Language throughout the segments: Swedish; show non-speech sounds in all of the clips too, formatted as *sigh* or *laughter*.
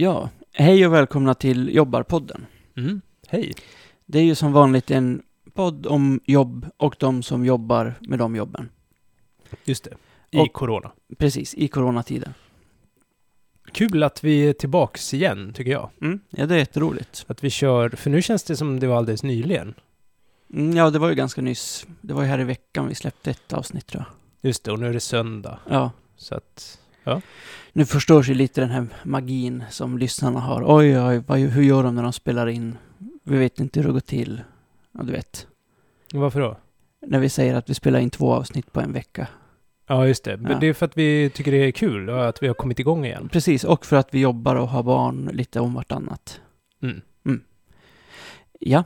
Ja, hej och välkomna till Jobbarpodden. Mm. Hej. Det är ju som vanligt en podd om jobb och de som jobbar med de jobben. Just det. I Och- corona. Precis, i coronatiden. Kul att vi är tillbaks igen, tycker jag. Mm, ja, det är jätteroligt. Att vi kör, för nu känns det som det var alldeles nyligen. Mm, ja, det var ju ganska nyss. Det var ju här i veckan vi släppte ett avsnitt tror jag. Just det, och nu är det söndag. Ja, Så att, nu förstörs ju lite den här magin som lyssnarna har. Oj, oj, vad, hur gör de när de spelar in? Vi vet inte hur det går till. Ja, du vet. varför då? När vi säger att vi spelar in två avsnitt på en vecka. Ja, just det. Men Ja. det är för att vi tycker det är kul och att vi har kommit igång igen. Precis, och för att vi jobbar och har barn lite om vartannat. Mm. Ja.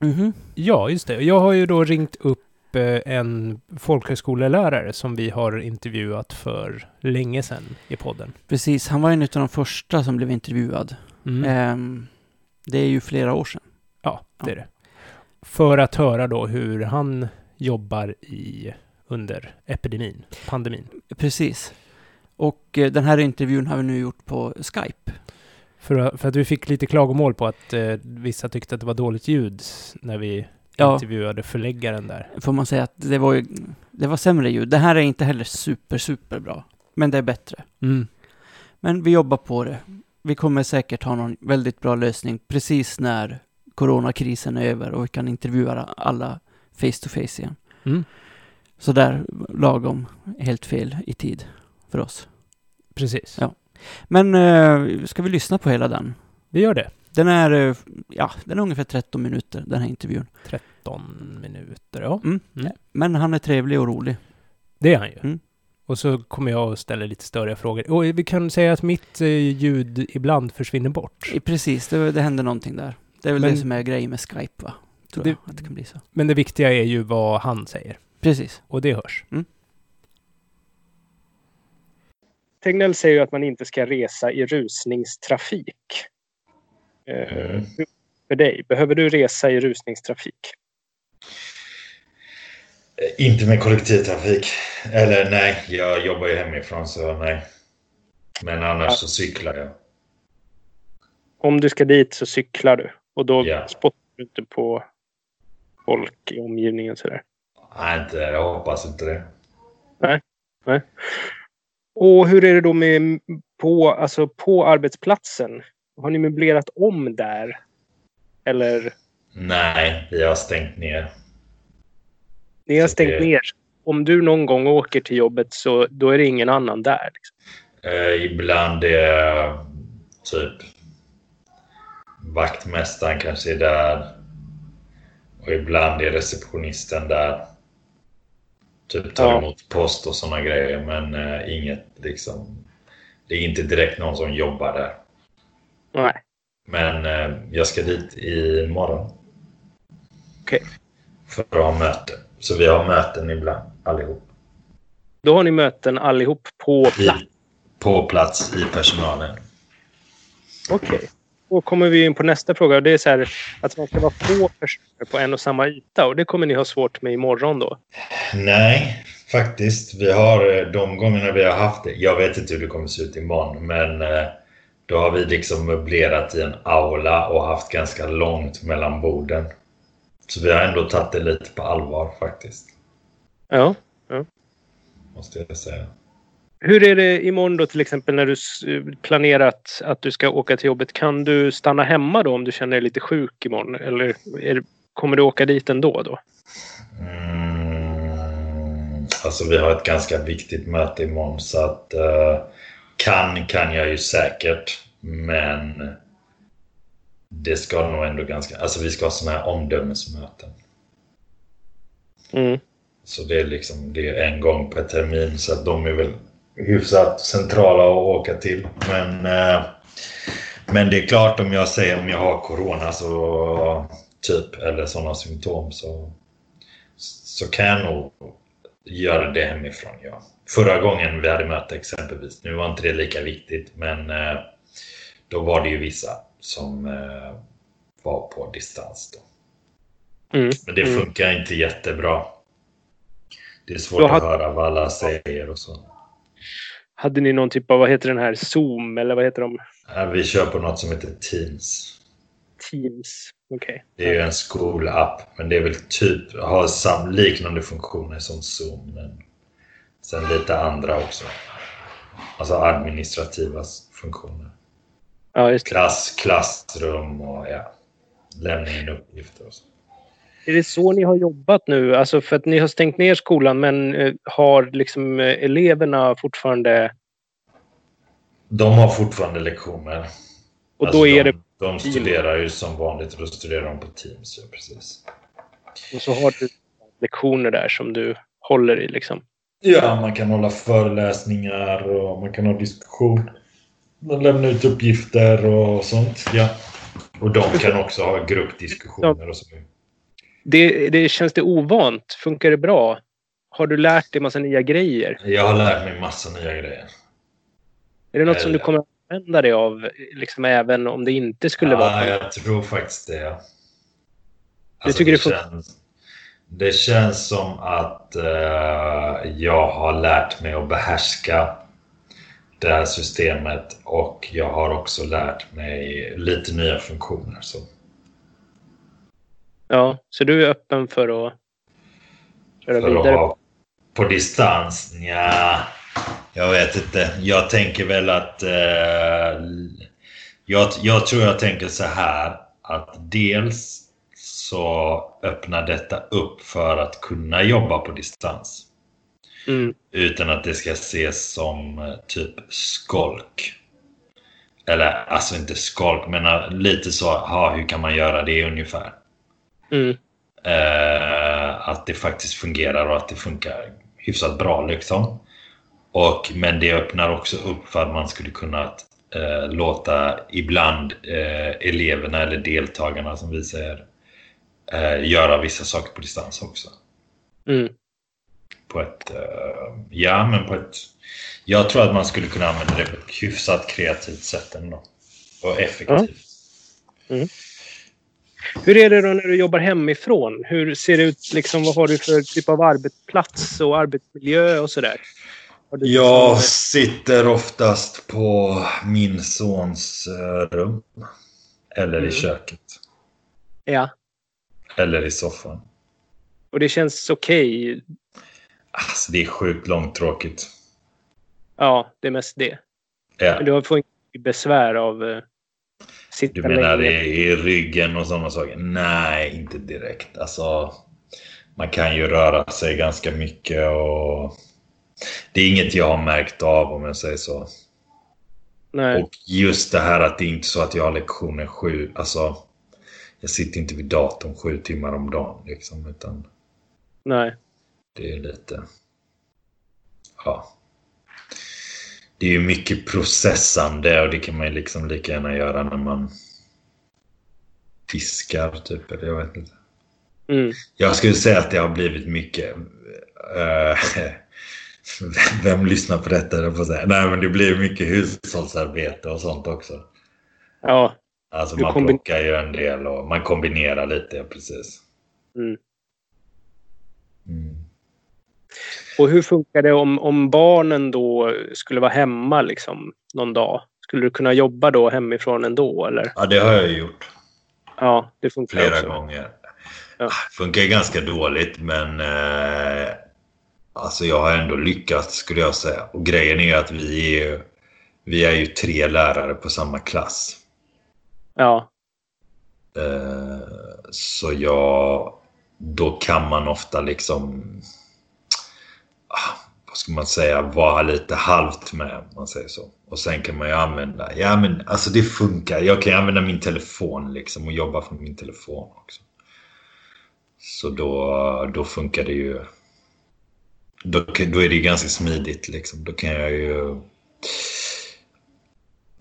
Mhm. Ja, just det. Jag har ju då ringt upp en folkhögskolelärare som vi har intervjuat för länge sedan i podden. Precis, han var en av de första som blev intervjuad. Mm. Ehm, det är ju flera år sedan. Ja, det är det. För att höra då hur han jobbar i under epidemin, pandemin. Precis. Och eh, den här intervjun har vi nu gjort på Skype. För, för att vi fick lite klagomål på att eh, vissa tyckte att det var dåligt ljud när vi Ja. intervjuade förläggaren där. Får man säga att det var ju, det var sämre ljud. Det här är inte heller super, super bra. Men det är bättre. Mm. Men vi jobbar på det. Vi kommer säkert ha någon väldigt bra lösning precis när coronakrisen är över och vi kan intervjua alla face to face igen. Mm. Så där lagom helt fel i tid för oss. Precis. Ja. Men eh, ska vi lyssna på hela den? Vi gör det. Den är, eh, ja, den är ungefär 13 minuter, den här intervjun. 13 minuter, ja. Mm. Mm. Men han är trevlig och rolig. Det är han ju. Mm. Och så kommer jag att ställa lite större frågor. Och vi kan säga att mitt eh, ljud ibland försvinner bort. Precis, det, det händer någonting där. Det är väl Men- det som är grejen med Skype, va? Tror Det- jag att det kan bli så. Men det viktiga är ju vad han säger. Precis. Och det hörs. Tegnell säger ju att man inte ska resa i rusningstrafik. Eh, Mm. För dig, behöver du resa i rusningstrafik? Inte med kollektivtrafik. Eller nej, jag jobbar ju hemifrån så nej. Men annars Ja. så cyklar jag. Om du ska dit så cyklar du och då Ja. spottar du inte på folk i omgivningen sådär. Nej, inte, jag hoppas inte det. Och hur är det då med på, alltså på arbetsplatsen? Har ni möblerat om där? Eller Nej, vi har stängt ner. ni har stängt det- ner? Om du någon gång åker till jobbet så då är det ingen annan där? Liksom. Eh, ibland är typ vaktmästaren kanske är där. Och ibland är receptionisten där. Typ tar Ja. emot post och sådana grejer. Men eh, inget liksom. Det är inte direkt någon som jobbar där. Nej. Men eh, jag ska dit imorgon. Okej. För att ha möte. Så vi har möten ibland allihop. Då har ni möten allihop på plats? I, på plats i personalen. Okej. Då kommer vi in på nästa fråga. Det är så här att man ska vara få personer på en och samma yta. Och det kommer ni ha svårt med imorgon då. Nej, faktiskt. Vi har eh, de gångerna vi har haft det. Jag vet inte hur det kommer se ut imorgon, men eh, då har vi liksom möblerat i en aula och haft ganska långt mellan borden. Så vi har ändå tagit det lite på allvar faktiskt, Ja. måste jag säga. Hur är det imorgon då till exempel när du planerat att du ska åka till jobbet? Kan du stanna hemma då om du känner dig lite sjuk imorgon? Eller är, kommer du åka dit ändå då? Mm, alltså vi har ett ganska viktigt möte imorgon så att eh, kan kan jag ju säkert men det ska nog ändå ganska, alltså vi ska ha sådana här omdömesmöten. Mm. Så det är liksom det är en gång per termin så att de är väl hyfsat centrala att åka till. Men, eh, men det är klart om jag säger om jag har corona så typ eller sådana symptom så, så kan jag nog göra det hemifrån. Ja. Förra gången vi hade möte exempelvis, nu var inte det lika viktigt men eh, då var det ju vissa som eh, var på distans. Då. Mm. Men det Mm. funkar inte jättebra. Det är svårt Då att höra vad alla säger och så. hade ni någon typ av, vad heter den här, Zoom eller vad heter de? Vi kör på något som heter Teams. Teams? Okej. Det är ju en skolapp, men det är väl typ, har sam, liknande funktioner som Zoom. Men sen lite andra också. Alltså administrativa funktioner. Ja. Klass, klassrum och ja, lämna in uppgifter och så. Är det så ni har jobbat nu? Alltså för att ni har stängt ner skolan men eh, har liksom eh, eleverna fortfarande... De har fortfarande lektioner. Och Alltså, då är de, det... De studerar ju som vanligt och då studerar de på Teams. Ja, precis. Och så har du lektioner där som du håller i liksom. Ja, man kan hålla föreläsningar och man kan ha diskussion. Man lämnar ut uppgifter och sånt. Ja. Och de kan också ha gruppdiskussioner och så. Det, det känns det ovant? Funkar det bra? Har du lärt dig massa nya grejer? Jag har lärt mig massa nya grejer. Är det något som du Eh. kommer att använda dig av liksom även om det inte skulle ja, vara... jag tror faktiskt det. ja. Du tycker det känns, det känns som att eh, jag har lärt mig att behärska det här systemet och jag har också lärt mig lite nya funktioner. Så. Ja, så du är öppen för att köra För att vidare? ha på distans? Ja, jag vet inte. Jag tänker väl att... Eh, jag, jag tror jag tänker så här att dels så öppnar detta upp för att kunna jobba på distans. Mm. Utan att det ska ses som eh, typ skolk. Eller alltså inte skolk, men eh, lite så, ha, hur kan man göra det ungefär? Mm. Eh, att det faktiskt fungerar och att det funkar hyfsat bra liksom. Och, men det öppnar också upp för att man skulle kunna eh, låta ibland eh, eleverna eller deltagarna som vi säger eh, göra vissa saker på distans också. Mm. På ett, eh, ja men på ett, jag tror att man skulle kunna använda det på ett hyfsat kreativt sätt ändå. Och effektivt. Hur är det då när du jobbar hemifrån? Hur ser det ut? Liksom, vad har du för typ av arbetsplats och arbetsmiljö och sådär? Jag sitter oftast på min sons eh, rum. Eller i Mm. köket. Ja, Eller i soffan. och det känns okej. Alltså det är sjukt långtråkigt. Ja, det är mest det. Ja. Men du får inget besvär av uh, sitta Du menar länge? i, i ryggen och sådana saker? Nej, inte direkt. Alltså, man kan ju röra sig ganska mycket och det är inget jag har märkt av om jag säger så. Nej. Och just det här att det är inte så att jag har lektioner sju, alltså jag sitter inte vid datorn sju timmar om dagen liksom, utan Nej. det är lite, ja. Det är ju mycket processande och det kan man ju liksom lika gärna göra när man fiskar typ, eller jag vet inte. Mm. Jag skulle säga att det har blivit mycket... eh, *laughs* vem lyssnar på detta? på att säga. Nej, men det blir mycket hushållsarbete och sånt också. Ja. Alltså man kombin- plockar ju en del och man kombinerar lite, precis. Mm. Mm. Och hur funkar det om, om barnen då skulle vara hemma liksom någon dag? Skulle du kunna jobba då hemifrån ändå eller? Ja, det har jag gjort Ja, det funkar flera också. gånger. Ja. Funkar ganska dåligt, men eh, alltså jag har ändå lyckats skulle jag säga. Och grejen är ju att vi är, ju- vi är ju tre lärare på samma klass. Ja. Eh, Så jag, då kan man ofta liksom, ah, vad ska man säga, vara lite halvt med om man säger så. Och sen kan man ju använda, ja men alltså det funkar. Jag kan använda min telefon liksom och jobba från min telefon också. Så då, då funkar det ju. Då, då är det ju ganska smidigt liksom. Då kan jag ju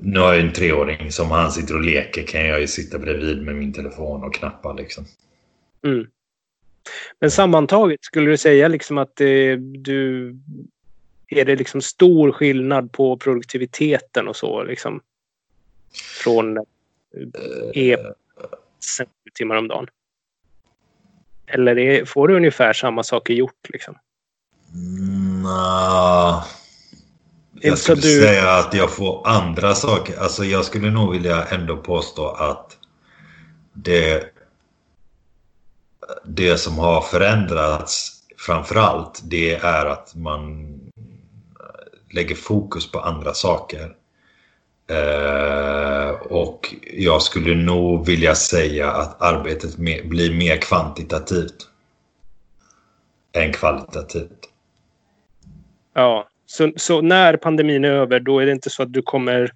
nu har jag en treåring som han sitter och leker kan jag ju sitta bredvid med min telefon och knappa liksom. Mm. Men sammantaget, skulle du säga liksom att det, du... Är det liksom stor skillnad på produktiviteten och så liksom? Från eh, e sju timmar om dagen? Eller är, får du ungefär samma saker gjort liksom? Mm. Jag skulle du- säga att jag får andra saker. Alltså jag skulle nog vilja ändå påstå att det, det som har förändrats framförallt det är att man lägger fokus på andra saker. Eh, och jag skulle nog vilja säga att arbetet me- blir mer kvantitativt än kvalitativt. Ja, så, så när pandemin är över då är det inte så att du kommer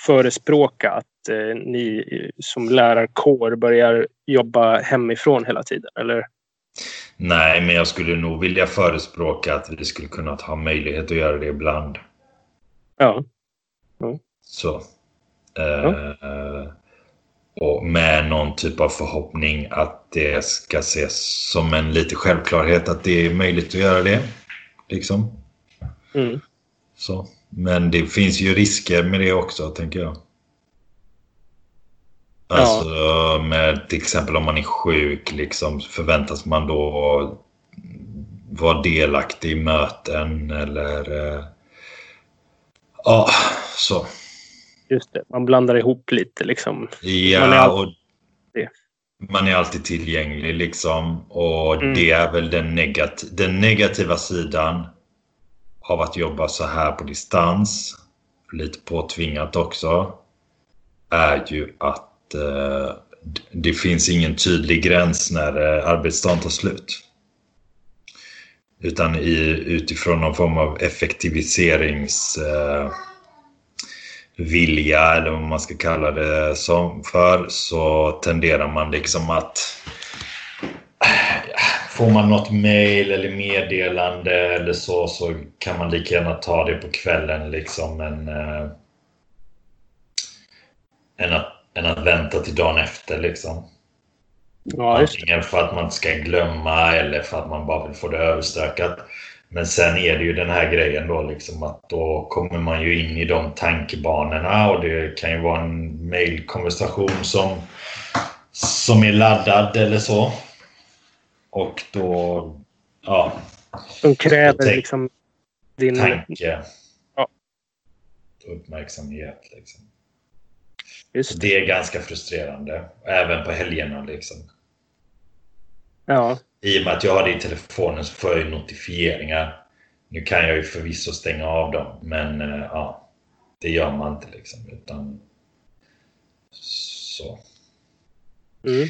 förespråka att eh, ni som lärarkår börjar jobba hemifrån hela tiden, eller? Nej, men jag skulle nog vilja förespråka att vi skulle kunna ha möjlighet att göra det ibland. Ja, Så. Eh, och med någon typ av förhoppning att det ska ses som en lite självklarhet att det är möjligt att göra det. Liksom. Mm. Så. Men det finns ju risker med det också, tänker jag. Alltså med till exempel om man är sjuk, liksom, förväntas man då vara delaktig i möten eller... eh, Ja, så. just det. Man blandar ihop lite liksom. Man är Ja, alltid och man är alltid tillgänglig liksom. Och Mm. det är väl den, negati den negativa sidan av att jobba så här på distans, lite påtvingat också, är ju att eh, det finns ingen tydlig gräns när eh, arbetsdagen tar slut. Utan i, utifrån någon form av effektiviseringsvilja Eh, eller vad man ska kalla det som för så tenderar man liksom att Får man något mail eller meddelande eller så så kan man lika gärna ta det på kvällen liksom än, eh, än, att, än att vänta till dagen efter liksom. Ja. Antingen för att man ska glömma eller för att man bara vill få det överstökat. Men sen är det ju den här grejen då liksom att då kommer man ju in i de tankebanorna och det kan ju vara en mailkonversation som, som är laddad eller så. Och då, ja, De kräver liksom din... tanke. Ja. Uppmärksamhet liksom. Just det. Det är ganska frustrerande. Även på helgerna liksom. Ja, I och med att jag har det i telefonen så får jag ju notifieringar. Nu kan jag ju förvisso stänga av dem, men eh, ja, det gör man inte liksom. Utan så. mm.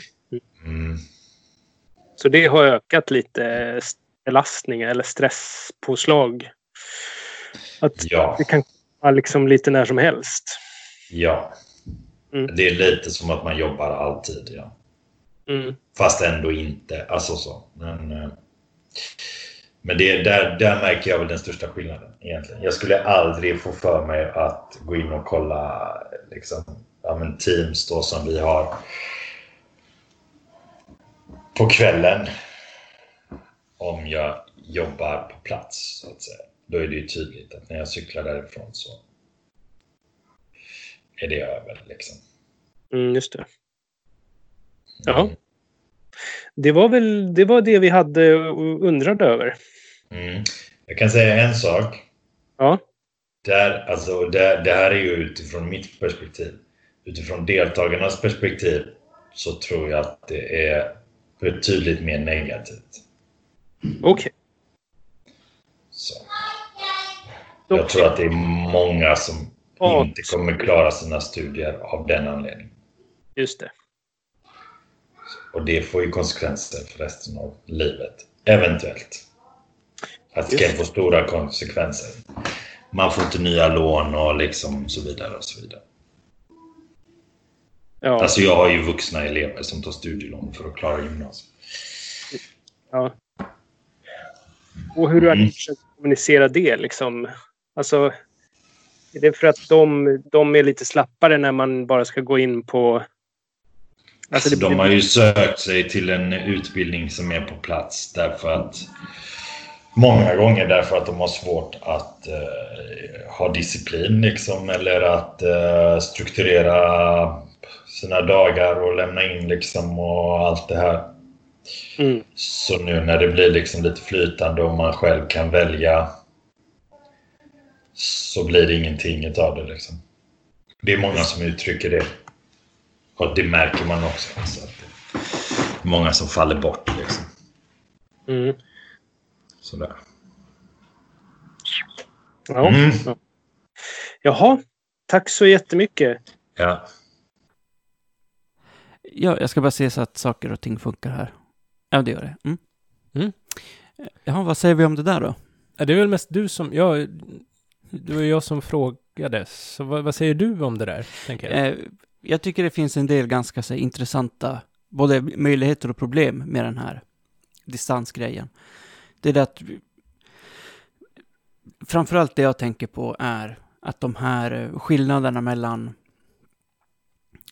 Mm. Så det har ökat lite belastning eller stresspåslag. Att Ja, det kan komma liksom lite när som helst. ja. Mm. Det är lite som att man jobbar alltid, ja. Mm. Fast ändå inte. Alltså så. Men, eh, men det, där, där märker jag väl den största skillnaden egentligen. Jag skulle aldrig få för mig att gå in och kolla liksom, ja, men Teams då som vi har på kvällen. Om jag jobbar på plats så att säga. Då är det ju tydligt att när jag cyklar därifrån så är det över liksom. Mm, just det. Ja. Det var väl det, var det vi hade undrade över. Mm. Jag kan säga en sak. Ja. Där, alltså, det, det här är ju utifrån mitt perspektiv. Utifrån deltagarnas perspektiv så tror jag att det är betydligt mer negativt. Okej. Så. Jag tror att det är många som Ja. inte kommer klara sina studier av den anledningen. Just det. Och det får ju konsekvenser för resten av livet. Eventuellt. Att det kan få stora konsekvenser. Man får inte nya lån och liksom så vidare och så vidare. Ja. Alltså jag har ju vuxna elever som tar studielån för att klara gymnasiet. ja. Och hur har Mm. försökt kommunicera det liksom? Alltså, är det för att de, de är lite slappare när man bara ska gå in på... Alltså, det, de har ju sökt sig till en utbildning som är på plats därför att Många gånger därför att de har svårt att eh, ha disciplin liksom eller att eh, strukturera sina dagar och lämna in liksom och allt det här. Mm. Så nu när det blir liksom lite flytande och man själv kan välja så blir det ingenting av det. Liksom. Det är många som uttrycker det. Och det märker man också. Så att det är många som faller bort. Liksom. Mm. Sådär. Ja. Mm. ja. Jaha, tack så jättemycket. Ja. Ja, jag ska bara se så att saker och ting funkar här. Ja, det gör det. Mm. Mm. Jaha, vad säger vi om det där då? Ja, det är väl mest du som, ja, det var jag som frågade. Så vad, vad säger du om det där, tänker jag? Eh, jag tycker det finns en del ganska så, intressanta, både möjligheter och problem med den här distansgrejen. Det är det att, framförallt det jag tänker på är att de här skillnaderna mellan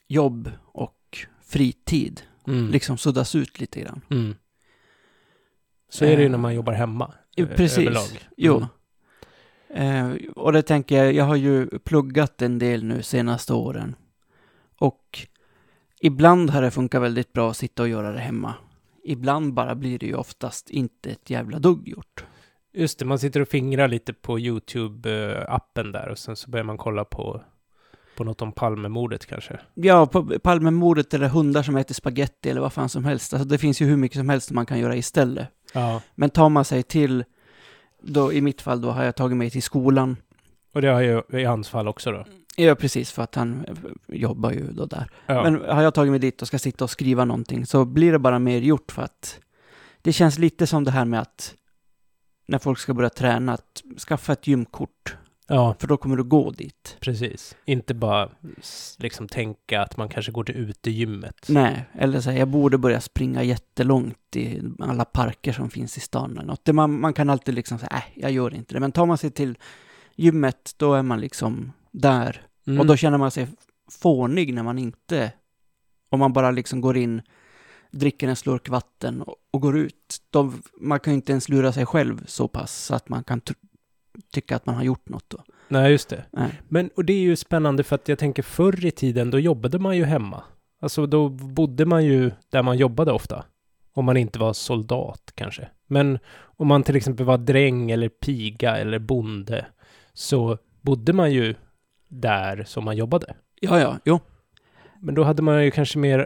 jobb och fritid Mm. liksom suddas ut lite grann. Mm. Så är det ju Eh, när man jobbar hemma. Jo, eh, precis. Överlag. Jo. Mm. Eh, och det tänker jag, jag har ju pluggat en del nu senaste åren. Och ibland har det funkat väldigt bra att sitta och göra det hemma. Ibland bara blir det ju oftast inte ett jävla dugg gjort. Just det, man sitter och fingrar lite på YouTube-appen där och sen så börjar man kolla på, på något om Palmemordet kanske. Ja, på Palmemordet eller hundar som äter spaghetti eller vad fan som helst. Alltså det finns ju hur mycket som helst man kan göra istället. Ja. Men tar man sig till, då i mitt fall då har jag tagit mig till skolan. Och det har ju i hans fall också då. Ja, precis, för att han eh, jobbar ju då där. Ja. Men har jag tagit mig dit och ska sitta och skriva någonting så blir det bara mer gjort för att det känns lite som det här med att när folk ska börja träna, att skaffa ett gymkort, ja, för då kommer du gå dit. precis. Inte bara liksom tänka att man kanske går till utegymmet. Nej, eller så här, jag borde börja springa jättelångt i alla parker som finns i stan eller något. Det man, man kan alltid liksom säga, nej, jag gör inte det. Men tar man sig till gymmet, då är man liksom där. Mm. Och då känner man sig fånig när man inte, om man bara liksom går in, dricker en slurk vatten och, och går ut. Då, man kan ju inte ens lura sig själv så pass så att man kan tycka att man har gjort något då. Nej, just det. Nej. Men, och det är ju spännande för att jag tänker förr i tiden, då jobbade man ju hemma. Alltså då bodde man ju där man jobbade ofta. Om man inte var soldat kanske. Men om man till exempel var dräng eller piga eller bonde så bodde man ju där som man jobbade. Ja, ja, jo. Men då hade man ju kanske mer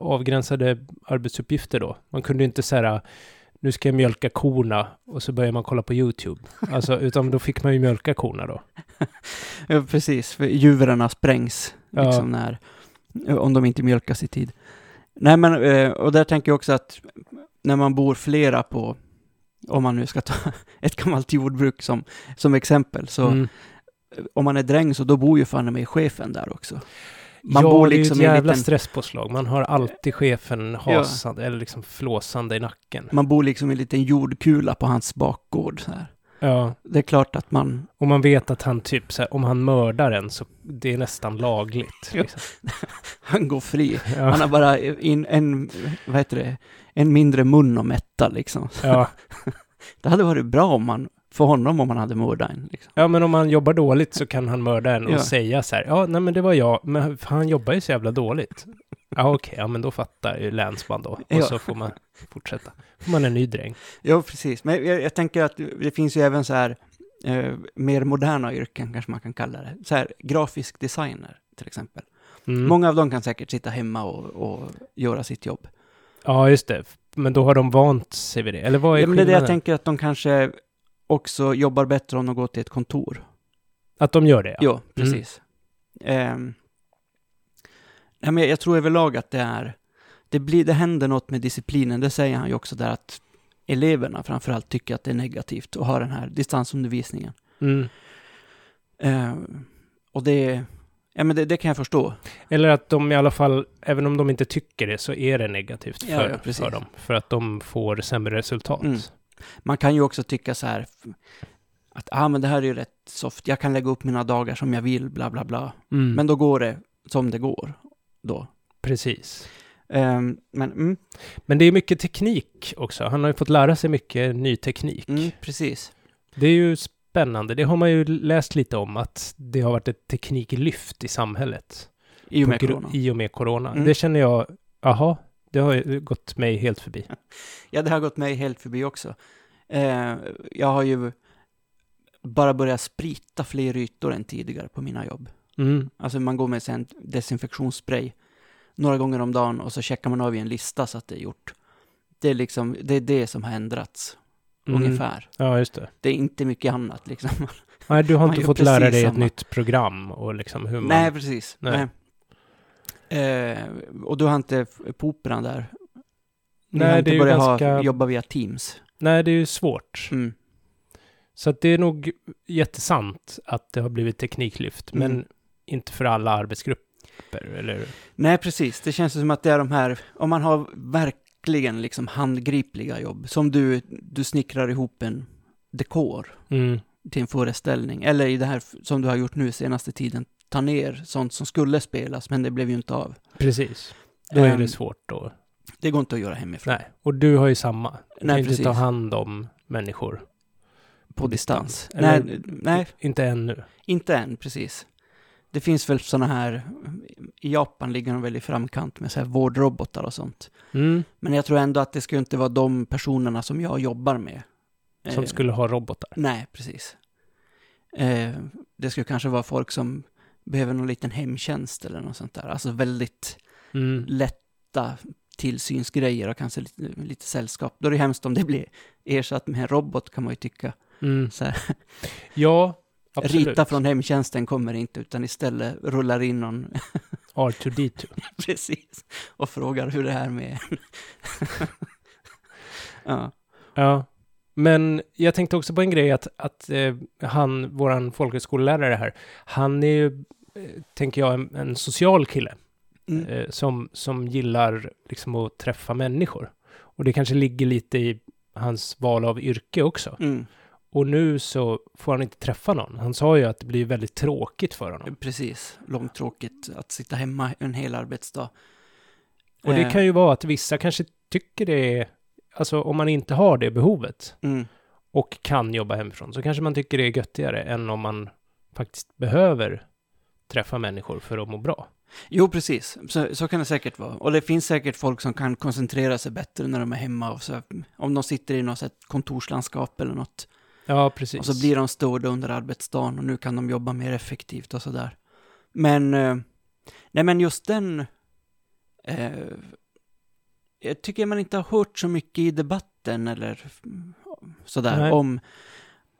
avgränsade arbetsuppgifter då. Man kunde ju inte säga nu ska jag mjölka korna och så börjar man kolla på YouTube. Alltså, *laughs* utan då fick man ju mjölka korna då. *laughs* Ja, precis. För djuren sprängs Ja. liksom när, om de inte mjölkas i tid. Nej, men, eh, och där tänker jag också att när man bor flera på, om man nu ska ta *laughs* ett gammalt jordbruk som, som exempel, så Mm. om man är dräng så då bor ju fan med chefen där också. Man ja, bor det är liksom ett jävla liten, stresspåslag. Man har alltid chefen hasande eller liksom flåsande i nacken. man bor liksom i en liten jordkula på hans bakgård. Så här. Ja, Det är klart att man, och man vet att han typ så här, om han mördar en så det är nästan lagligt. Ja. Liksom. *laughs* han går fri. Ja, Han har bara in, en, vad heter det, en mindre mun att mätta liksom. ja. *laughs* Det hade varit bra om man, för honom om man hade mördat en. Liksom. ja, men om han jobbar dåligt så kan han mörda en och Ja. säga så här, ja, nej men det var jag, men han jobbar ju så jävla dåligt. Ja, okej, ja men då fattar ju länsman då. Och Ja. så får man fortsätta. får man en ny dräng. Ja, precis. Men jag, jag tänker att det finns ju även så här eh, mer moderna yrken, kanske man kan kalla det. Så här grafisk designer, till exempel. Mm. Många av dem kan säkert sitta hemma och, och göra sitt jobb. Ja, just det. Men då har de vant sig vid det. Eller vad är Ja, men det är det jag tänker att de kanske också jobbar bättre om de går till ett kontor. Att de gör det, ja. Ja, precis. Ehm, nej, men jag tror överlag att det är, det, blir, det händer något med disciplinen, det säger han ju också där att eleverna framförallt tycker att det är negativt att ha den här distansundervisningen. Mm. Ehm, och det, ja men det, det kan jag förstå. Eller att de i alla fall, även om de inte tycker det, så är det negativt Ja, för, ja, precis. för dem. För att de får sämre resultat. Mm. Man kan ju också tycka så här att ah, men det här är ju rätt soft, jag kan lägga upp mina dagar som jag vill, bla bla bla. Mm. Men då går det som det går. Då. Precis. Ehm, men mm, Men det är mycket teknik också. Han har ju fått lära sig mycket ny teknik. mm, precis. Det är ju spännande. Det har man ju läst lite om, att det har varit ett tekniklyft i samhället. I och med corona. I och med corona. Mm. Det känner jag, aha, det har ju gått mig helt förbi. *laughs* Ja, det har gått mig helt förbi också. Eh, jag har ju bara börja sprita fler ytor än tidigare på mina jobb. Mm. Alltså man går med sig en desinfektionsspray några gånger om dagen och så checkar man av i en lista så att det är gjort. Det är liksom, det är det som har ändrats. Mm. Ungefär. Ja, just det. Det är inte mycket annat liksom. Nej, du har Man inte fått lära dig ett samma. nytt program och liksom hur man... Nej, precis. Nej. Nej. Eh, och du har inte på operan där? Ni Nej, har det inte är ju börjat ganska- ha, jobba via Teams? Nej, det är ju svårt. Mm. Så att det är nog jättesant att det har blivit tekniklyft, Mm. men inte för alla arbetsgrupper, eller? Nej, precis. Det känns som att det är de här, om man har verkligen liksom handgripliga jobb, som du, du snickrar ihop en dekor Mm. till en föreställning, eller i det här som du har gjort nu senaste tiden, ta ner sånt som skulle spelas, men det blev ju inte av. Precis. Då är Ehm, det svårt då. Det går inte att göra hemifrån, Nej, och du har ju samma. Du Nej, kan ju inte ta precis. hand om människor. på distans. Eller- Nej, nej, Inte ännu. inte än, precis. Det finns väl sådana här, i Japan ligger de väl i framkant med så här vårdrobotar och sånt. Mm. Men jag tror ändå att det skulle inte vara de personerna som jag jobbar med. Som Eh, skulle ha robotar. Nej, precis. Eh, det skulle kanske vara folk som behöver någon liten hemtjänst eller något sånt där. Alltså väldigt Mm. lätta tillsynsgrejer och kanske lite, lite sällskap. Då är det hemskt om det blir ersatt med en robot kan man ju tycka. Mm. *laughs* Ja, absolut. Rita från hemtjänsten kommer inte, utan istället rullar in någon *laughs* R2D2. *laughs* precis och frågar hur det är med... ja. Ja. Men jag tänkte också på en grej att, att eh, han, våran folkhögskolelärare här, han är ju, tänker jag, en, en social kille. Mm. eh, som, som gillar liksom att träffa människor. Och det kanske ligger lite i hans val av yrke också. Mm. Och nu så får han inte träffa någon. Han sa ju att det blir väldigt tråkigt för honom. Precis, långtråkigt att sitta hemma en hel arbetsdag. Och det Eh, kan ju vara att vissa kanske tycker det är, alltså om man inte har det behovet Mm. och kan jobba hemifrån så kanske man tycker det är göttigare än om man faktiskt behöver träffa människor för att må bra. Jo, precis. Så, så kan det säkert vara. Och det finns säkert folk som kan koncentrera sig bättre när de är hemma. Och så, om de sitter i något kontorslandskap eller något. Ja, precis. Och så blir de störda under arbetsdagen och nu kan de jobba mer effektivt och sådär. Men, eh, nej men just den, eh, jag tycker man inte har hört så mycket i debatten eller sådär Nej. om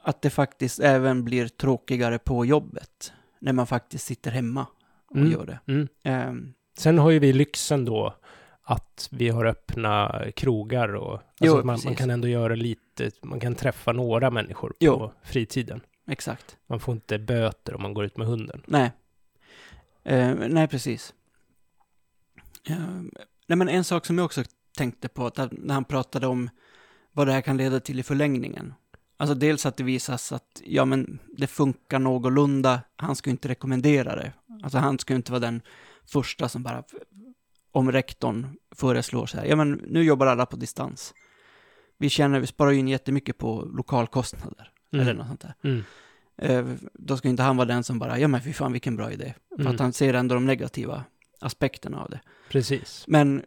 att det faktiskt även blir tråkigare på jobbet när man faktiskt sitter hemma och Mm. gör det. Mm. Ehm, Sen har ju vi lyxen då att vi har öppna krogar och alltså Jo, man, man kan ändå göra lite, man kan träffa några människor på Jo. fritiden. exakt. Man får inte böter om man går ut med hunden. Nej. Eh, nej, precis. Eh, nej, men en sak som jag också tänkte på, när han pratade om vad det här kan leda till i förlängningen. Alltså dels att det visas att, ja men det funkar någorlunda, han skulle inte rekommendera det. Alltså han skulle inte vara den första som bara, om rektorn föreslår så här, ja men nu jobbar alla på distans. Vi känner, vi sparar ju in jättemycket på lokalkostnader, Mm. eller något sånt där. Mm. Eh, då ska inte han vara den som bara, ja men fy fan vilken bra idé. För Mm. att han ser ändå de negativa aspekterna av det. Precis. Men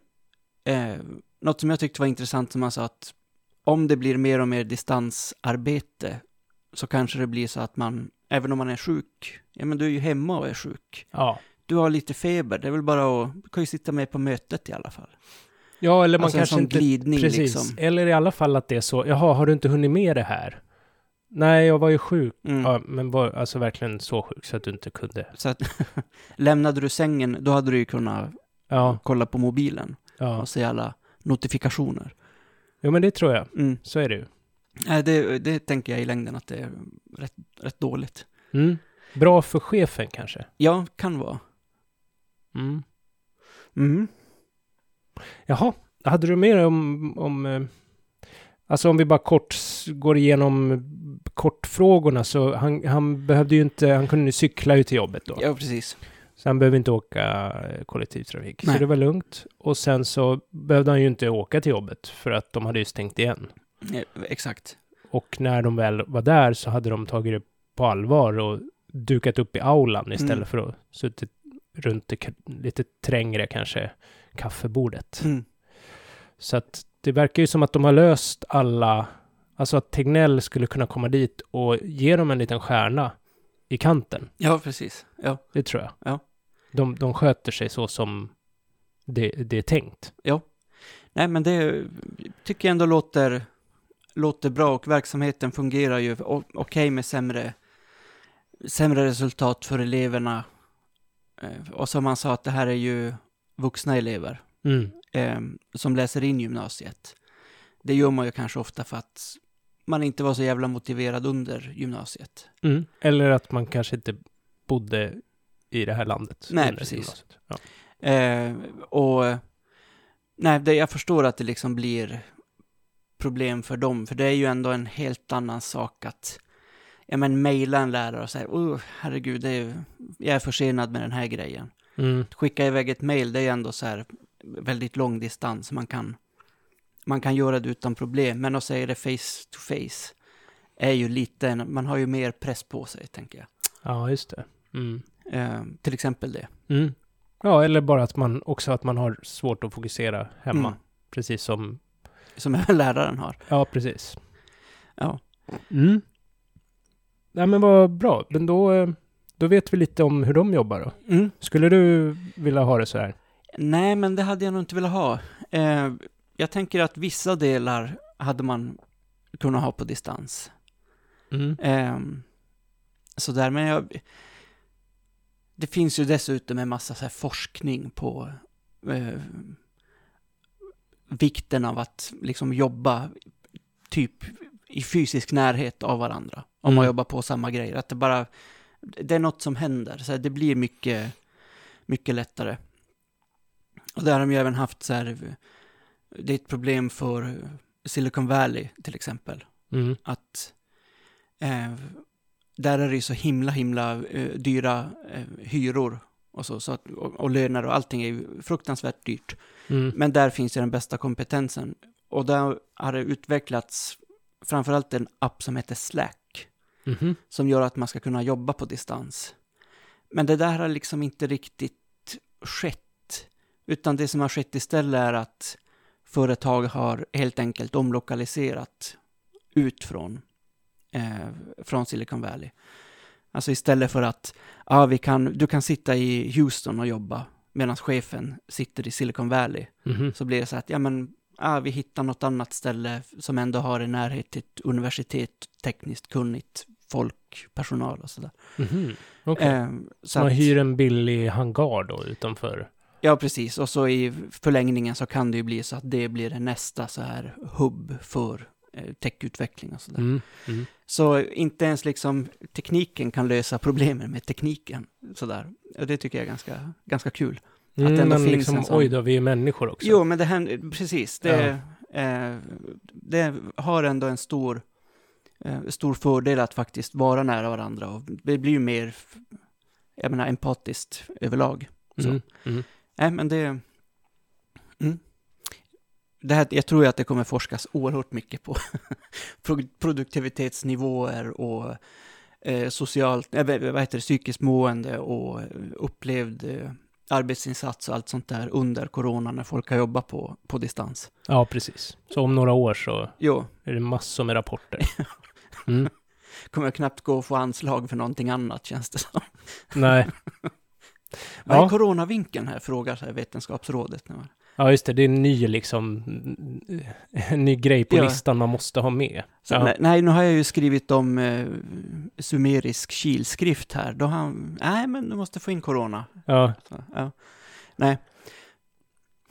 eh, något som jag tyckte var intressant som han sa att om det blir mer och mer distansarbete så kanske det blir så att man, även om man är sjuk, ja men du är ju hemma och är sjuk. Ja. Du har lite feber, det är väl bara att, du kan ju sitta med på mötet i alla fall. Ja, eller man alltså kanske sån inte... glidning Precis. liksom. Eller i alla fall att det är så, jaha, har du inte hunnit med det här? Nej, jag var ju sjuk. Mm. Ja, men var alltså verkligen så sjuk så att du inte kunde. Så att, *laughs* lämnade du sängen, då hade du ju kunnat Ja, kolla på mobilen ja. och se alla notifikationer. Jo, men det tror jag. Mm. Så är det ju. Nej, det, det tänker jag i längden att det är rätt, rätt dåligt. Mm. Bra för chefen kanske. Ja, kan vara. Mm. Mm. Jaha, hade du mer om, om eh, alltså om vi bara kort går igenom kortfrågorna så han, han behövde ju inte, han kunde ju cykla ju till jobbet då. Ja, precis. Så han behöver inte åka eh, kollektivtrafik. Så Nej. det var lugnt. Och sen så behövde han ju inte åka till jobbet för att de hade ju stängt igen. Ja, exakt. Och när de väl var där så hade de tagit det på allvar och dukat upp i aulan istället Mm. för att suttit runt det lite trängre kanske kaffebordet. Mm. Så att det verkar ju som att de har löst alla, Alltså att Tegnell skulle kunna komma dit och ge dem en liten stjärna i kanten. Ja, precis. Ja. Det tror jag. Ja. De, de sköter sig så som det, det är tänkt. Nej, men det tycker jag ändå låter, låter bra och verksamheten fungerar ju okej med sämre, sämre resultat för eleverna. Eh, Och som man sa, att det här är ju vuxna elever Mm. eh, som läser in gymnasiet. Det gör man ju kanske ofta för att man inte var så jävla motiverad under gymnasiet. Mm. Eller att man kanske inte bodde i det här landet. Nej, precis. Ja. Eh, och nej, det, jag förstår att det liksom blir problem för dem, för det är ju ändå en helt annan sak att ja, men mejla en lärare och säga, oh, herregud, det är, jag är försenad med den här grejen. Mm. Skicka iväg ett mejl, det är ändå så här väldigt lång distans, man kan, man kan göra det utan problem, men att säga det face to face är ju lite, man har ju mer press på sig, tänker jag. ja, just det. Mm. Eh, till exempel det. Mm. Ja, eller bara att man också att man har svårt att fokusera hemma. Mm. Precis som, Som även läraren har. ja precis. Ja. Mm. Nej men vad bra, men då, eh, då vet vi lite om hur de jobbar då. Mm. Skulle du vilja ha det så här? Nej, men det hade jag nog inte velat ha. Eh, jag tänker att vissa delar hade man kunnat ha på distans. Mm. Eh, sådär, men jag... Det finns ju dessutom en massa så forskning på eh, vikten av att liksom jobba typ i fysisk närhet av varandra. Om man Mm. jobbar på samma grejer. Att det bara, det är något som händer. Så här, det blir mycket, mycket lättare. Och där har de ju även haft så här, det är ett problem för Silicon Valley till exempel. Mm. Att eh, där är det ju så himla, himla eh, dyra eh, hyror och så, så att, och, och löner och allting är ju fruktansvärt dyrt. Mm. Men där finns ju den bästa kompetensen. Och där har det utvecklats framförallt en app som heter Slack, Mhm. som gör att man ska kunna jobba på distans. Men det där har liksom inte riktigt skett, utan det som har skett istället är att företag har helt enkelt omlokaliserat ut från, eh, från Silicon Valley. Alltså istället för att ja, vi kan, du kan sitta i Houston och jobba medan chefen sitter i Silicon Valley Mhm. så blir det så att ja, men, ja, vi hittar något annat ställe som ändå har en närhet till ett universitet, tekniskt kunnigt folk, personal och sådär. Mhm. Okej. Eh, så man att, hyr en billig hangar då utanför? ja, precis. Och så i förlängningen så kan det ju bli så att det blir nästa så här hubb för techutveckling och sådär. Mm. Mm. Så inte ens liksom tekniken kan lösa problemen med tekniken. Sådär. Och det tycker jag är ganska, ganska kul. det Mm, ändå men finns liksom, en sån- oj då, vi är människor också. Jo, men det händer, precis. Det, eh, det har ändå en stor, eh, stor fördel att faktiskt vara nära varandra och det blir ju mer, jag menar, empatiskt överlag. Så. Mm. Mm. Nej, men det... Mm. Det här, jag tror ju att det kommer forskas oerhört mycket på *laughs* pro- produktivitetsnivåer och eh, socialt, eh, vad heter det, psykiskt mående och eh, upplevd eh, arbetsinsats och allt sånt där under corona när folk har jobbat på, på distans. Ja, precis. Så om några år så Jo, är det massor med rapporter. *laughs* Mm. kommer jag knappt gå och få anslag för någonting annat känns det som. Nej. *laughs* Vad är Ja. coronavinkeln här, frågar så här Vetenskapsrådet. nu. Ja, just det. Det är en ny liksom, en ny grej på Ja. listan man måste ha med. Så, Ja. nej, nu har jag ju skrivit om eh, sumerisk kilskrift här. Då har han, nej men du måste få in corona. Ja. Så, ja. Nej.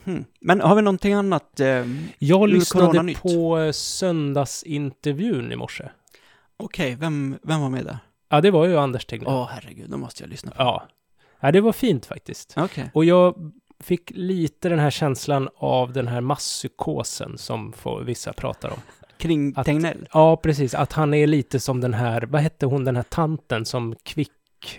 Hmm. Men har vi någonting annat? Eh, Jag lyssnade på eh, söndagsintervjun i morse. Okej, vem, vem var med där? Ja, det var ju Anders Tegnell. Åh herregud, då måste jag lyssna på. Ja. ja, det var fint faktiskt. Okej. Och jag fick lite den här känslan av den här masspsykosen som får, vissa pratar om. Kring Att- Tegnell? Ja, precis. Att han är lite som den här, vad hette hon, den här tanten som kvick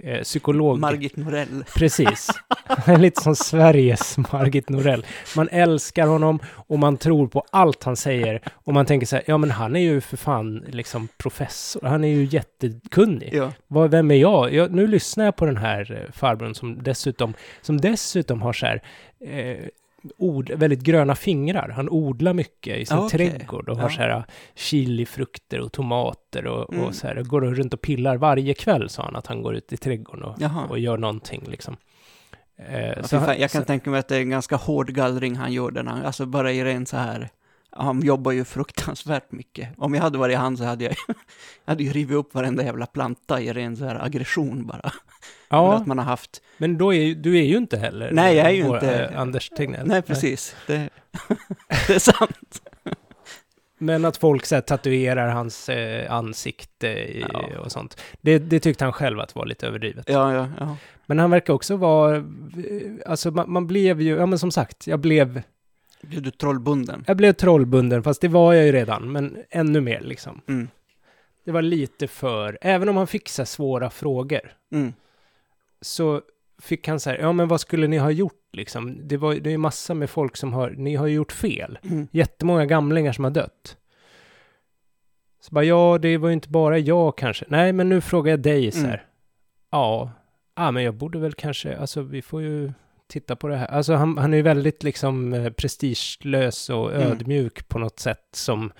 eh, psykolog. Margit Norell. *laughs* Precis. Han är lite som Sveriges Margit Norell. Man älskar honom och man tror på allt han säger. Och man tänker så här, ja men han är ju för fan liksom professor. Han är ju jättekunnig. Ja. Vad, vem är jag? jag? Nu lyssnar jag på den här eh, farbrorn som dessutom, som dessutom har så här, eh, od, väldigt gröna fingrar. Han odlar mycket i sin Ja, okej. trädgård och har Ja. så här chilifrukter och tomater och, Mm. och så här. Går runt och pillar varje kväll, sa han, att han går ut i trädgården och, Jaha. och gör någonting liksom. Eh, Ja, så fan, jag kan så- tänka mig att det är en ganska hård gallring han gjorde. När, alltså bara i ren så här... Han jobbar ju fruktansvärt mycket. Om jag hade varit han så hade jag, *laughs* jag hade ju rivit upp varenda jävla planta i ren så här aggression bara. Ja, Att man har haft... men då är ju, du är ju inte heller Nej, jag är ju vår, inte- eh, Anders Tegnell. Nej, precis. Det, *laughs* det är sant. Men att folk så här, tatuerar hans eh, ansikte i, Ja. och sånt. Det, det tyckte han själv att var lite överdrivet. Ja, ja, ja. Men han verkar också vara, eh, alltså man, man blev ju, ja men som sagt, jag blev, Blev du trollbunden? jag blev trollbunden, fast det var jag ju redan, men ännu mer liksom. Mm. Det var lite för, även om han fick så svåra frågor, Mm. så fick han så här, ja men vad skulle ni ha gjort liksom? Det var det är massa med folk som har, ni har ju gjort fel. Mm. Jättemånga gamlingar som har dött. Så bara, ja, det var ju inte bara jag kanske. Nej, men nu frågar jag dig så här. Mm. Ja, ja, men jag borde väl kanske, alltså vi får ju titta på det här. Alltså han, han är ju väldigt liksom eh, prestigelös och Mm. ödmjuk på något sätt som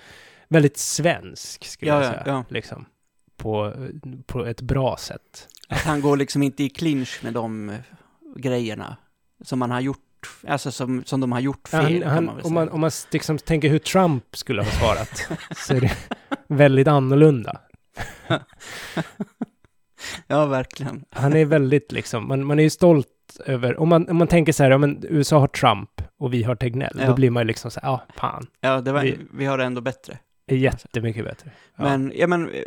väldigt svensk, skulle Ja, jag ja, säga. ja. Liksom. På, på ett bra sätt. Att han går liksom inte i clinch med de eh, grejerna som man har gjort, alltså som, som de har gjort fel, Han, han, man om, man, om man liksom tänker hur Trump skulle ha svarat, så är det *laughs* väldigt annorlunda. *laughs* Ja, verkligen. Han är väldigt liksom, man, man är ju stolt över, om man, om man tänker så här, ja men USA har Trump och vi har Tegnell, Ja. då blir man ju liksom så här, ja, fan, Ja, det var, Vi- vi, har det ändå bättre. är jättemycket bättre. Ja. Men, ja men, eh,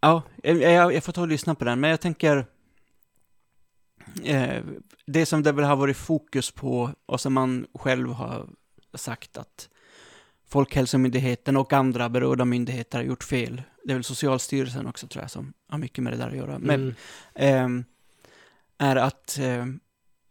ja, jag, jag får ta och lyssna på den, men jag tänker, eh, det som det väl har varit fokus på och som man själv har sagt att Folkhälsomyndigheten och andra berörda myndigheter har gjort fel. Det är väl Socialstyrelsen också tror jag som har mycket med det där att göra. Men, Mm. Är att eh,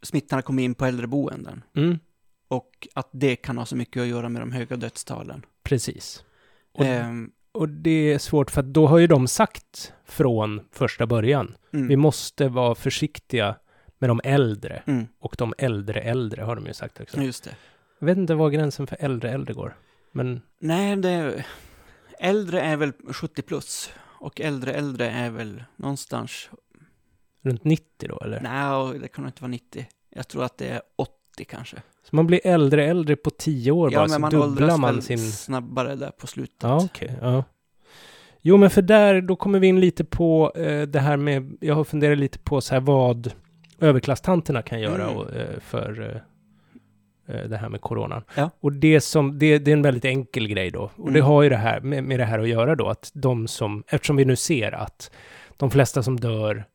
smittan har kommit in på äldreboenden Mm, och att det kan ha så mycket att göra med de höga dödstalen. precis. Och, Ehm, och det är svårt för att då har ju de sagt från första början, mm, vi måste vara försiktiga med de äldre. mm, Och de äldre äldre har de ju sagt också. just det. Jag vet inte var gränsen för äldre äldre går. Men Nej, det, äldre är väl 70 plus och äldre äldre är väl någonstans, runt 90 då eller? nej, det kan nog inte vara 90. Jag tror att det är 80 kanske. Så man blir äldre äldre på 10 år Ja, bara, så man dubblar man sin... snabbare där på slutet. Ja, okej. ja. Jo, men för där, då kommer vi in lite på eh, det här med, jag har funderat lite på så här vad överklasstanterna kan göra Mm. och, eh, för eh, eh, det här med coronan. Ja. Och det som, det, det är en väldigt enkel grej då. Och det Mm. har ju det här med, med det här att göra då, att de som, eftersom vi nu ser att de flesta som dör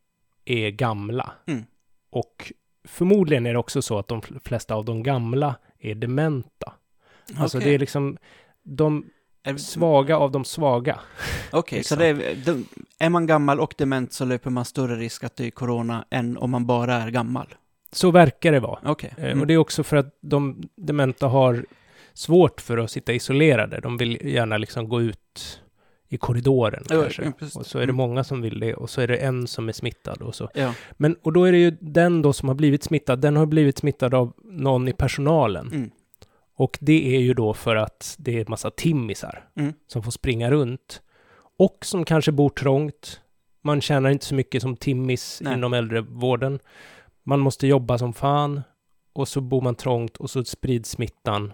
är gamla. Mm. Och förmodligen är det också så att de flesta av de gamla är dementa. Alltså Okej. det är liksom de svaga av de svaga. Okej, liksom. så det är, de, är man gammal och dement så löper man större risk att dö i corona än om man bara är gammal. Så verkar det vara. Okej. Eh, Mm. Och det är också för att de dementa har svårt för att sitta isolerade. De vill gärna liksom gå ut i korridoren Ja, kanske. precis. Och så är det Mm. många som vill det och så är det en som är smittad och så. Ja. Men, och då är det ju den då som har blivit smittad, den har blivit smittad av någon i personalen. Mm. Och det är ju då för att det är massa timmisar Mm. som får springa runt. Och som kanske bor trångt. Man tjänar inte så mycket som timmis Nej. inom äldrevården. Man måste jobba som fan. Och så bor man trångt och så sprids smittan.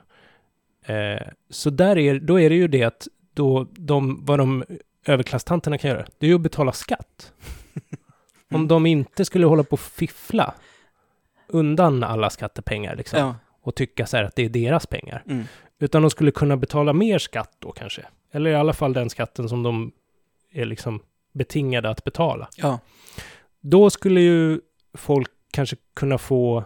Eh, så där är, då är det ju det att då de, vad de överklasstanterna kan göra, det är ju att betala skatt. *laughs* Om de inte skulle hålla på och fiffla undan alla skattepengar liksom Ja. och tycka så här att det är deras pengar. Mm. Utan de skulle kunna betala mer skatt då kanske. Eller i alla fall den skatten som de är liksom betingade att betala. Ja. Då skulle ju folk kanske kunna få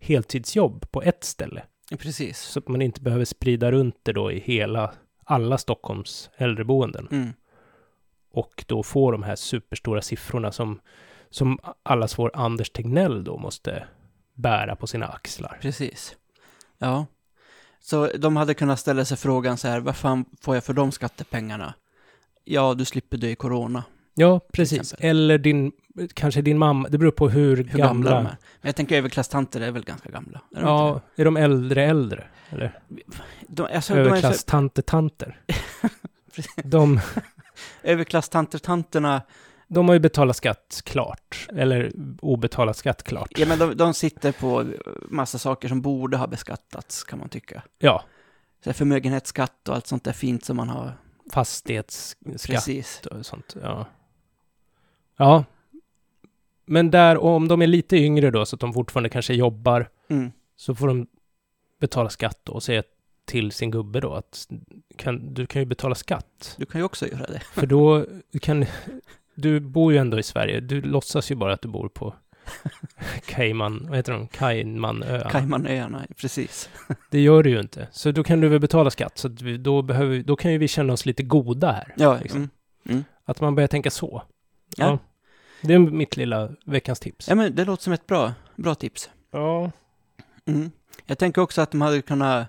heltidsjobb på ett ställe. Precis. Så att man inte behöver sprida runt det då i hela, alla Stockholms äldreboenden. Mm. Och då få de här superstora siffrorna som, som allas vår Anders Tegnell då måste bära på sina axlar. Precis. Ja. Så de hade kunnat ställa sig frågan så här, vad fan får jag för de skattepengarna? Ja, du slipper dö i corona. Ja, precis. Eller din, kanske din mamma. Det beror på hur, Hur gamla, gamla. de är. Men jag tänker överklasstanter är väl ganska gamla? Är ja, är de äldre äldre? Eller de, alltså, överklasstanter-tanter? *laughs* de, överklasstanter, tanterna, de har ju betalat skatt klart. Eller obetalat skatt klart. ja men de, de sitter på massa saker som borde ha beskattats, kan man tycka. Ja, Så förmögenhetsskatt och allt sånt där fint som man har. fastighetsskatt Precis. och sånt. Ja. Ja. Men där, och om de är lite yngre då, så att de fortfarande kanske jobbar, Mm. så får de betala skatt då och säga till sin gubbe då att kan, du kan ju betala skatt. Du kan ju också göra det. För då kan... Du bor ju ändå i Sverige. Du låtsas ju bara att du bor på *laughs* Cayman... Vad heter de? Caymanöarna. Caymanöarna, precis. *laughs* Det gör du ju inte. Så då kan du väl betala skatt. Så vi, då, behöver, då kan ju vi känna oss lite goda här. Ja, Liksom. mm. Att man börjar tänka så. Ja. Det är mitt lilla veckans tips. ja men det låter som ett bra, bra tips. Ja. Mm. Jag tänker också att de hade kunnat,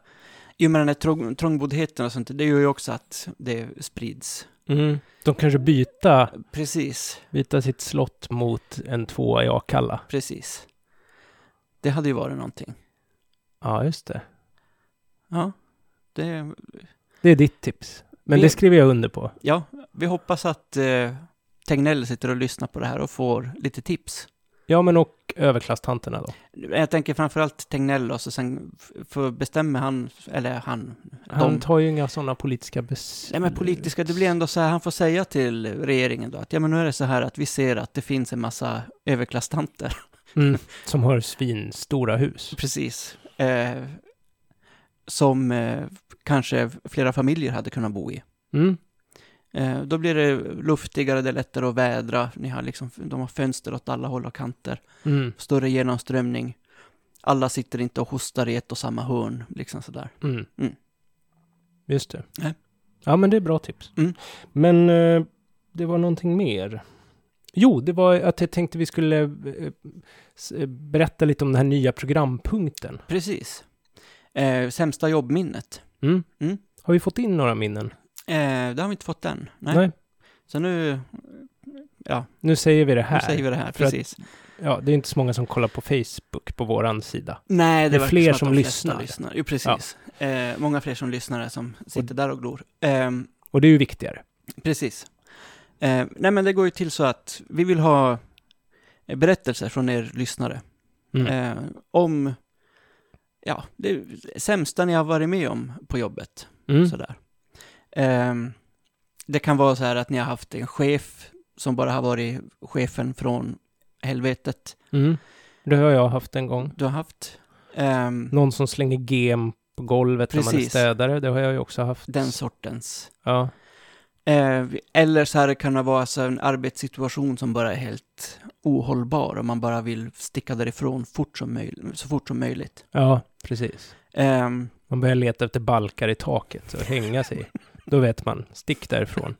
i och med den här trång, trångboddheten och sånt, det gör ju också att det sprids. Mm. De kanske byta, Precis, byta sitt slott mot en tvåa i Akalla. precis. Det hade ju varit någonting. Ja, just det. Ja, det, Det är ditt tips. Men Vi- det skriver jag under på. ja vi hoppas att eh, Tegnell sitter och lyssnar på det här och får lite tips. Ja, men och överklasstanterna då. Jag tänker framförallt Tegnell och så sen för bestämmer han, eller han, Han de, tar ju inga sådana politiska beslut. Nej men politiska, det blir ändå så här, han får säga till regeringen då att ja men nu är det så här att vi ser att det finns en massa överklasstanter. Mm, *laughs* som har svinstora hus. Precis. Eh, som eh, kanske flera familjer hade kunnat bo i. Mm. Eh, då blir det luftigare, det är lättare att vädra, ni har liksom, de har fönster åt alla håll och kanter, Mm. större genomströmning. Alla sitter inte och hostar i ett och samma hörn, liksom sådär. Mm. Mm. Just det. Nej. Ja, men det är bra tips. Mm. Men eh, det var någonting mer. Jo, det var att jag tänkte vi skulle eh, berätta lite om den här nya programpunkten. Precis. Eh, sämsta jobbminnet. Mm. Mm. Har vi fått in några minnen? Eh, det har vi inte fått än. Nej. Så nu, ja, Nu säger vi det här. nu säger vi det här, För att- precis. Ja, det är inte så många som kollar på Facebook på våran sida. Nej, det är verkar fler som de flesta lyssnar. Jo, precis. Eh, många fler som lyssnar som sitter där och glor. Ehm, Och det är ju viktigare. Precis. Eh, nej, men det går ju till så att vi vill ha eh, berättelser från er lyssnare Mm. eh, om ja, det sämsta ni har varit med om på jobbet. Mm. Sådär. Eh, det kan vara så här att ni har haft en chef som bara har varit chefen från helvetet. Mm. Det har jag haft en gång. Du har haft ehm, Någon som slänger gem på golvet när man är Precis. städare. Det har jag ju också haft. den sortens. Ja. Eh, eller så här kan det vara så en arbetssituation som bara är helt ohållbar och man bara vill sticka därifrån fort som möjligt, så fort som möjligt. ja, precis. Ehm, Man börjar leta efter balkar i taket och hänga sig. Då vet man, stick därifrån.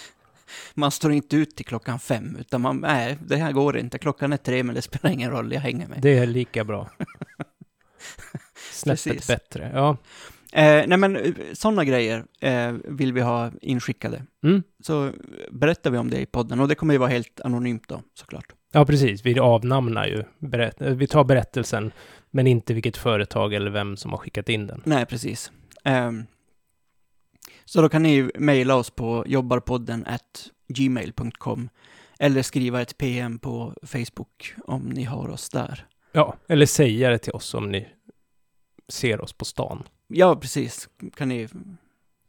*laughs* man står inte ut till klockan fem, utan man, nej, det här går inte. Klockan är tre, men det spelar ingen roll, jag hänger mig. Det är lika bra. *laughs* Snäppet Precis. bättre. Ja. Eh, nej, men sådana grejer eh, vill vi ha inskickade. Mm. Så berättar vi om det i podden, och det kommer ju vara helt anonymt då, såklart. ja, precis. Vi avnamnar ju. Berätt vi tar berättelsen, men inte vilket företag eller vem som har skickat in den. Nej, precis. Ehm, så då kan ni mejla oss på jobbarpodden at gmail.com eller skriva ett PM på Facebook om ni har oss där. Ja, eller säga det till oss om ni ser oss på stan. Ja, precis. Kan ni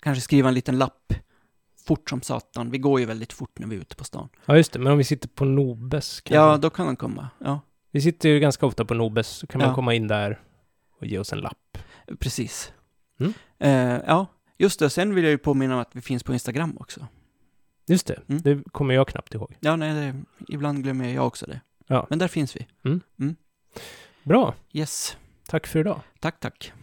kanske skriva en liten lapp fort som satan. Vi går ju väldigt fort när vi är ute på stan. Ja, just det. Men om vi sitter på Nobes? Ja, då kan de komma. Ja, Vi sitter ju ganska ofta på Nobes, så kan man Ja. komma in där och ge oss en lapp. precis. Mm. Eh, ja, Just det, sen vill jag ju påminna om att vi finns på Instagram också. Just det, mm. det kommer jag knappt ihåg. Ja, nej, det, ibland glömmer jag också det. Ja. Men där finns vi. Mm. Mm. Bra. Yes. Tack för idag. Tack, tack.